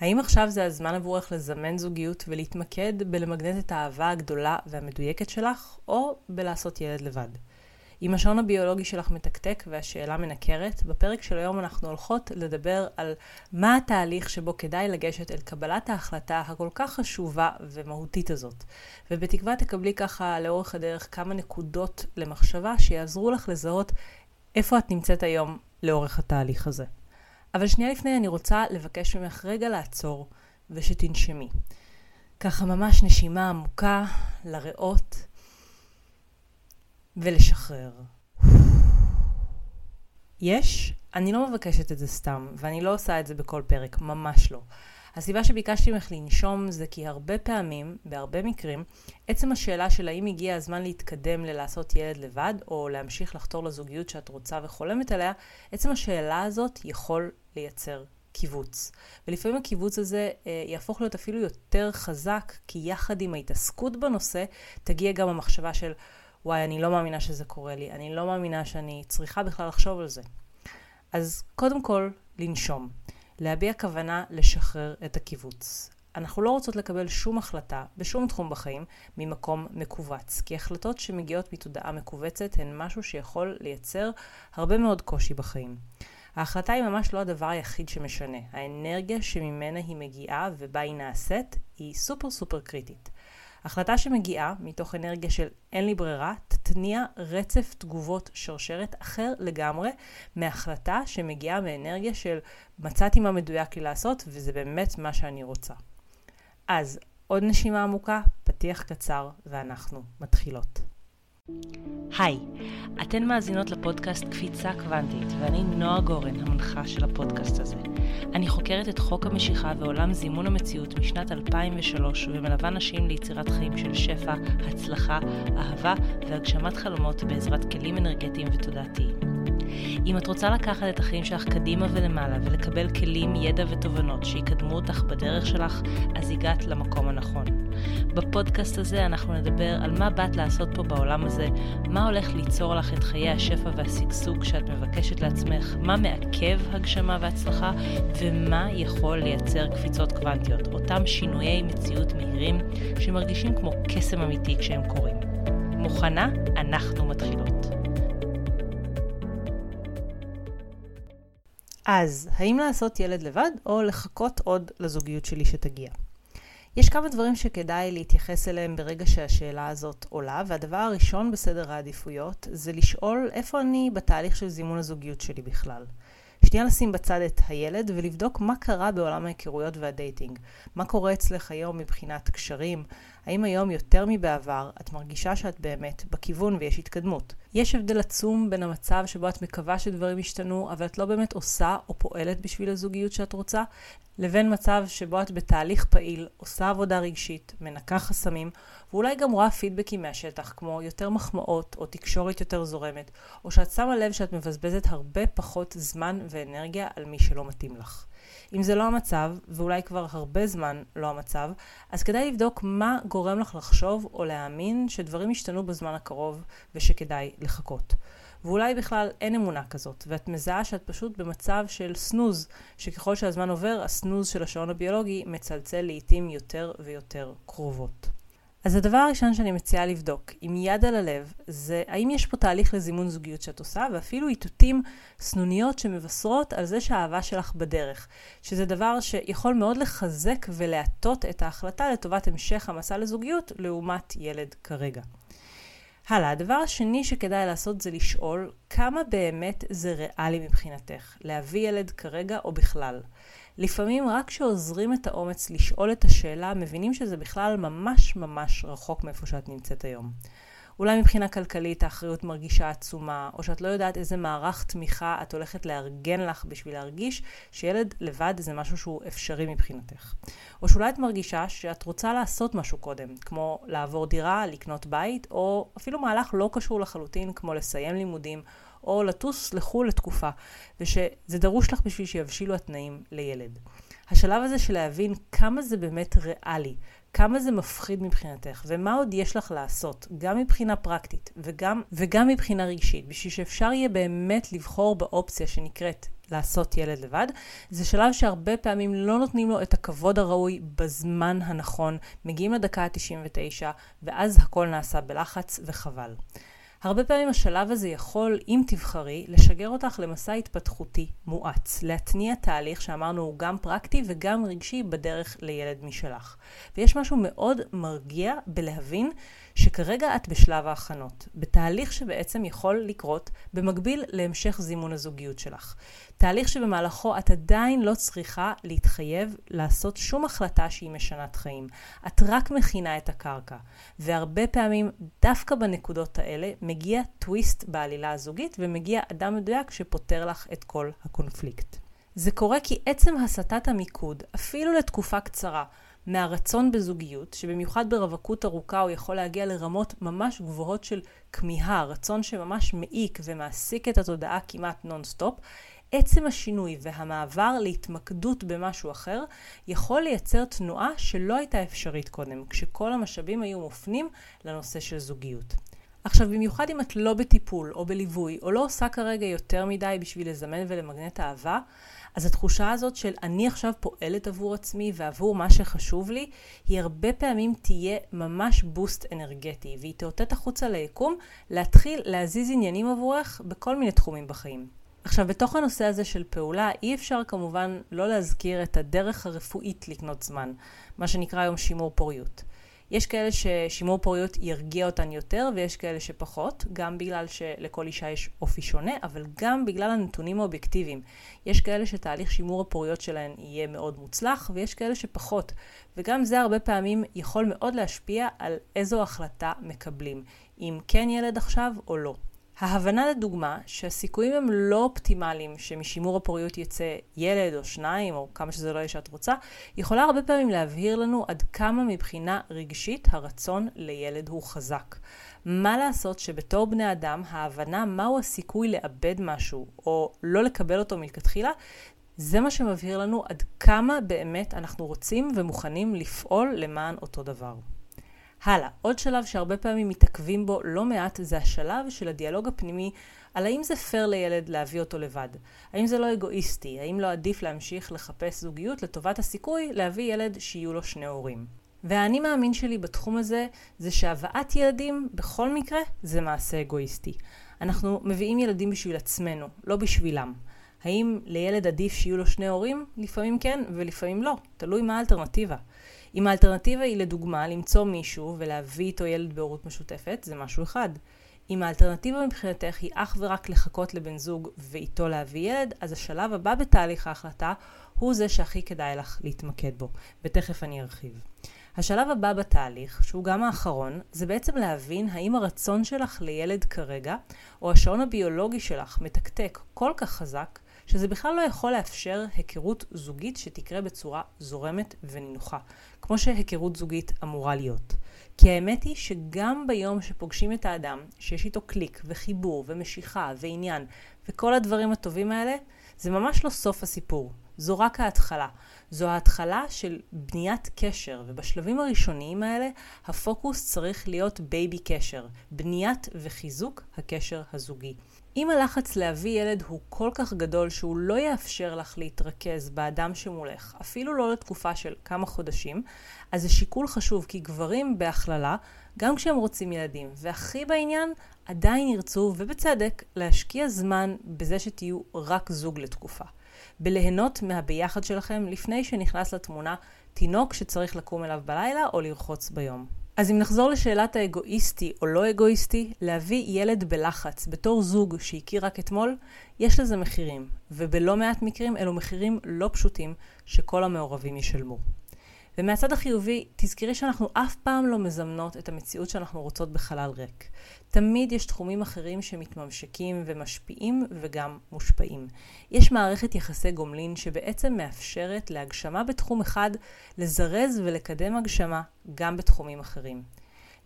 האם עכשיו זה הזמן עבורך לזמן זוגיות ולהתמקד בלמגנט את האהבה הגדולה והמדויקת שלך, או בלעשות ילד לבד? אם השעון הביולוגי שלך מתקתק והשאלה מנקרת, בפרק של היום אנחנו הולכות לדבר על מה התהליך שבו כדאי לגשת אל קבלת ההחלטה הכל כך חשובה ומהותית הזאת. ובתקווה תקבלי ככה לאורך הדרך כמה נקודות למחשבה שיעזרו לך לזהות איפה את נמצאת היום לאורך התהליך הזה. אבל שנייה לפני אני רוצה לבקש ממך רגע לעצור ושתנשמי. ככה ממש נשימה עמוקה לריאות ולשחרר. יש, אני לא מבקשת את זה סתם, ואני לא עושה את זה בכל פרק, ממש לא. הסיבה שביקשתי ממך לנשום זה כי הרבה פעמים, בהרבה מקרים, עצם השאלה של האם הגיע הזמן להתקדם ללעשות ילד לבד, או להמשיך לחתור לזוגיות שאת רוצה וחולמת עליה, עצם השאלה הזאת יכול לייצר קיבוץ. ולפעמים הקיבוץ הזה אה, יהפוך להיות אפילו יותר חזק, כי יחד עם ההתעסקות בנושא, תגיע גם המחשבה של, וואי, אני לא מאמינה שזה קורה לי, אני לא מאמינה שאני צריכה בכלל לחשוב על זה. אז קודם כל, לנשום. להביע כוונה לשחרר את הקיבוץ. אנחנו לא רוצות לקבל שום החלטה בשום תחום בחיים ממקום מכווץ, כי החלטות שמגיעות מתודעה מכווצת הן משהו שיכול לייצר הרבה מאוד קושי בחיים. ההחלטה היא ממש לא הדבר היחיד שמשנה. האנרגיה שממנה היא מגיעה ובה היא נעשית היא סופר סופר קריטית. החלטה שמגיעה מתוך אנרגיה של אין לי ברירה, תתניע רצף תגובות שרשרת אחר לגמרי מהחלטה שמגיעה מאנרגיה של מצאתי מה מדויק לי לעשות וזה באמת מה שאני רוצה. אז עוד נשימה עמוקה, פתיח קצר ואנחנו מתחילות. היי, אתן מאזינות לפודקאסט קפיצה קוונטית, ואני נועה גורן, המנחה של הפודקאסט הזה. אני חוקרת את חוק המשיכה ועולם זימון המציאות משנת 2003, ומלווה נשים ליצירת חיים של שפע, הצלחה, אהבה והגשמת חלומות בעזרת כלים אנרגטיים ותודעתיים. אם את רוצה לקחת את החיים שלך קדימה ולמעלה ולקבל כלים, ידע ותובנות שיקדמו אותך בדרך שלך, אז הגעת למקום הנכון. בפודקאסט הזה אנחנו נדבר על מה באת לעשות פה בעולם הזה, מה הולך ליצור לך את חיי השפע והשגשוג שאת מבקשת לעצמך, מה מעכב הגשמה והצלחה, ומה יכול לייצר קפיצות קוונטיות, אותם שינויי מציאות מהירים שמרגישים כמו קסם אמיתי כשהם קורים. מוכנה? אנחנו מתחילות. אז, האם לעשות ילד לבד, או לחכות עוד לזוגיות שלי שתגיע? יש כמה דברים שכדאי להתייחס אליהם ברגע שהשאלה הזאת עולה, והדבר הראשון בסדר העדיפויות זה לשאול איפה אני בתהליך של זימון הזוגיות שלי בכלל. שנייה לשים בצד את הילד ולבדוק מה קרה בעולם ההיכרויות והדייטינג. מה קורה אצלך היום מבחינת קשרים? האם היום יותר מבעבר את מרגישה שאת באמת בכיוון ויש התקדמות? יש הבדל עצום בין המצב שבו את מקווה שדברים ישתנו, אבל את לא באמת עושה או פועלת בשביל הזוגיות שאת רוצה, לבין מצב שבו את בתהליך פעיל, עושה עבודה רגשית, מנקה חסמים, ואולי גם רואה פידבקים מהשטח, כמו יותר מחמאות או תקשורת יותר זורמת, או שאת שמה לב שאת מבזבזת הרבה פחות זמן ואנרגיה על מי שלא מתאים לך. אם זה לא המצב, ואולי כבר הרבה זמן לא המצב, אז כדאי לבדוק מה גורם לך לחשוב או להאמין שדברים ישתנו בזמן הקרוב ושכדאי לחכות. ואולי בכלל אין אמונה כזאת, ואת מזהה שאת פשוט במצב של סנוז, שככל שהזמן עובר, הסנוז של השעון הביולוגי מצלצל לעיתים יותר ויותר קרובות. אז הדבר הראשון שאני מציעה לבדוק, עם יד על הלב, זה האם יש פה תהליך לזימון זוגיות שאת עושה, ואפילו איתותים סנוניות שמבשרות על זה שהאהבה שלך בדרך. שזה דבר שיכול מאוד לחזק ולהטות את ההחלטה לטובת המשך המסע לזוגיות, לעומת ילד כרגע. הלאה, הדבר השני שכדאי לעשות זה לשאול כמה באמת זה ריאלי מבחינתך, להביא ילד כרגע או בכלל. לפעמים רק כשעוזרים את האומץ לשאול את השאלה, מבינים שזה בכלל ממש ממש רחוק מאיפה שאת נמצאת היום. אולי מבחינה כלכלית האחריות מרגישה עצומה, או שאת לא יודעת איזה מערך תמיכה את הולכת לארגן לך בשביל להרגיש שילד לבד זה משהו שהוא אפשרי מבחינתך. או שאולי את מרגישה שאת רוצה לעשות משהו קודם, כמו לעבור דירה, לקנות בית, או אפילו מהלך לא קשור לחלוטין, כמו לסיים לימודים, או לטוס לחו"ל לתקופה, ושזה דרוש לך בשביל שיבשילו התנאים לילד. השלב הזה של להבין כמה זה באמת ריאלי, כמה זה מפחיד מבחינתך, ומה עוד יש לך לעשות, גם מבחינה פרקטית וגם, וגם מבחינה רגשית, בשביל שאפשר יהיה באמת לבחור באופציה שנקראת לעשות ילד לבד. זה שלב שהרבה פעמים לא נותנים לו את הכבוד הראוי בזמן הנכון, מגיעים לדקה ה-99, ואז הכל נעשה בלחץ וחבל. הרבה פעמים השלב הזה יכול, אם תבחרי, לשגר אותך למסע התפתחותי מואץ, להתניע תהליך שאמרנו הוא גם פרקטי וגם רגשי בדרך לילד משלך. ויש משהו מאוד מרגיע בלהבין שכרגע את בשלב ההכנות, בתהליך שבעצם יכול לקרות במקביל להמשך זימון הזוגיות שלך. תהליך שבמהלכו את עדיין לא צריכה להתחייב לעשות שום החלטה שהיא משנת חיים. את רק מכינה את הקרקע. והרבה פעמים, דווקא בנקודות האלה, מגיע טוויסט בעלילה הזוגית ומגיע אדם מדויק שפותר לך את כל הקונפליקט. זה קורה כי עצם הסטת המיקוד, אפילו לתקופה קצרה, מהרצון בזוגיות, שבמיוחד ברווקות ארוכה הוא יכול להגיע לרמות ממש גבוהות של כמיהה, רצון שממש מעיק ומעסיק את התודעה כמעט נונסטופ, עצם השינוי והמעבר להתמקדות במשהו אחר יכול לייצר תנועה שלא הייתה אפשרית קודם, כשכל המשאבים היו מופנים לנושא של זוגיות. עכשיו, במיוחד אם את לא בטיפול או בליווי, או לא עושה כרגע יותר מדי בשביל לזמן ולמגנט אהבה, אז התחושה הזאת של אני עכשיו פועלת עבור עצמי ועבור מה שחשוב לי, היא הרבה פעמים תהיה ממש בוסט אנרגטי, והיא תאותת החוצה ליקום להתחיל להזיז עניינים עבורך בכל מיני תחומים בחיים. עכשיו, בתוך הנושא הזה של פעולה, אי אפשר כמובן לא להזכיר את הדרך הרפואית לקנות זמן, מה שנקרא היום שימור פוריות. יש כאלה ששימור פוריות ירגיע אותן יותר ויש כאלה שפחות, גם בגלל שלכל אישה יש אופי שונה, אבל גם בגלל הנתונים האובייקטיביים. יש כאלה שתהליך שימור הפוריות שלהן יהיה מאוד מוצלח ויש כאלה שפחות. וגם זה הרבה פעמים יכול מאוד להשפיע על איזו החלטה מקבלים, אם כן ילד עכשיו או לא. ההבנה לדוגמה שהסיכויים הם לא אופטימליים שמשימור הפוריות יצא ילד או שניים או כמה שזה לא יהיה שאת רוצה, יכולה הרבה פעמים להבהיר לנו עד כמה מבחינה רגשית הרצון לילד הוא חזק. מה לעשות שבתור בני אדם ההבנה מהו הסיכוי לאבד משהו או לא לקבל אותו מלכתחילה זה מה שמבהיר לנו עד כמה באמת אנחנו רוצים ומוכנים לפעול למען אותו דבר. הלאה, עוד שלב שהרבה פעמים מתעכבים בו לא מעט זה השלב של הדיאלוג הפנימי על האם זה פייר לילד להביא אותו לבד. האם זה לא אגואיסטי? האם לא עדיף להמשיך לחפש זוגיות לטובת הסיכוי להביא ילד שיהיו לו שני הורים? והאני מאמין שלי בתחום הזה זה שהבאת ילדים בכל מקרה זה מעשה אגואיסטי. אנחנו מביאים ילדים בשביל עצמנו, לא בשבילם. האם לילד עדיף שיהיו לו שני הורים? לפעמים כן ולפעמים לא, תלוי מה האלטרנטיבה. אם האלטרנטיבה היא לדוגמה למצוא מישהו ולהביא איתו ילד בהורות משותפת, זה משהו אחד. אם האלטרנטיבה מבחינתך היא אך ורק לחכות לבן זוג ואיתו להביא ילד, אז השלב הבא בתהליך ההחלטה הוא זה שהכי כדאי לך להתמקד בו, ותכף אני ארחיב. השלב הבא בתהליך, שהוא גם האחרון, זה בעצם להבין האם הרצון שלך לילד כרגע, או השעון הביולוגי שלך מתקתק כל כך חזק, שזה בכלל לא יכול לאפשר היכרות זוגית שתקרה בצורה זורמת ונינוחה, כמו שהיכרות זוגית אמורה להיות. כי האמת היא שגם ביום שפוגשים את האדם, שיש איתו קליק וחיבור ומשיכה ועניין וכל הדברים הטובים האלה, זה ממש לא סוף הסיפור. זו רק ההתחלה. זו ההתחלה של בניית קשר, ובשלבים הראשוניים האלה הפוקוס צריך להיות בייבי קשר, בניית וחיזוק הקשר הזוגי. אם הלחץ להביא ילד הוא כל כך גדול שהוא לא יאפשר לך להתרכז באדם שמולך, אפילו לא לתקופה של כמה חודשים, אז זה שיקול חשוב, כי גברים בהכללה, גם כשהם רוצים ילדים, והכי בעניין, עדיין ירצו, ובצדק, להשקיע זמן בזה שתהיו רק זוג לתקופה. בליהנות מהביחד שלכם לפני שנכנס לתמונה תינוק שצריך לקום אליו בלילה או לרחוץ ביום. אז אם נחזור לשאלת האגואיסטי או לא אגואיסטי, להביא ילד בלחץ בתור זוג שהכיר רק אתמול, יש לזה מחירים, ובלא מעט מקרים אלו מחירים לא פשוטים שכל המעורבים ישלמו. ומהצד החיובי, תזכרי שאנחנו אף פעם לא מזמנות את המציאות שאנחנו רוצות בחלל ריק. תמיד יש תחומים אחרים שמתממשקים ומשפיעים וגם מושפעים. יש מערכת יחסי גומלין שבעצם מאפשרת להגשמה בתחום אחד לזרז ולקדם הגשמה גם בתחומים אחרים.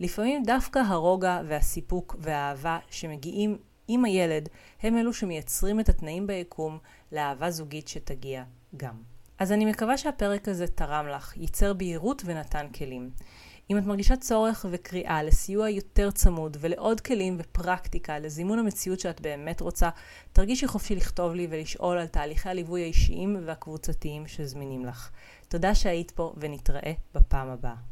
לפעמים דווקא הרוגע והסיפוק והאהבה שמגיעים עם הילד הם אלו שמייצרים את התנאים ביקום לאהבה זוגית שתגיע גם. אז אני מקווה שהפרק הזה תרם לך, ייצר בהירות ונתן כלים. אם את מרגישה צורך וקריאה לסיוע יותר צמוד ולעוד כלים ופרקטיקה לזימון המציאות שאת באמת רוצה, תרגישי חופשי לכתוב לי ולשאול על תהליכי הליווי האישיים והקבוצתיים שזמינים לך. תודה שהיית פה ונתראה בפעם הבאה.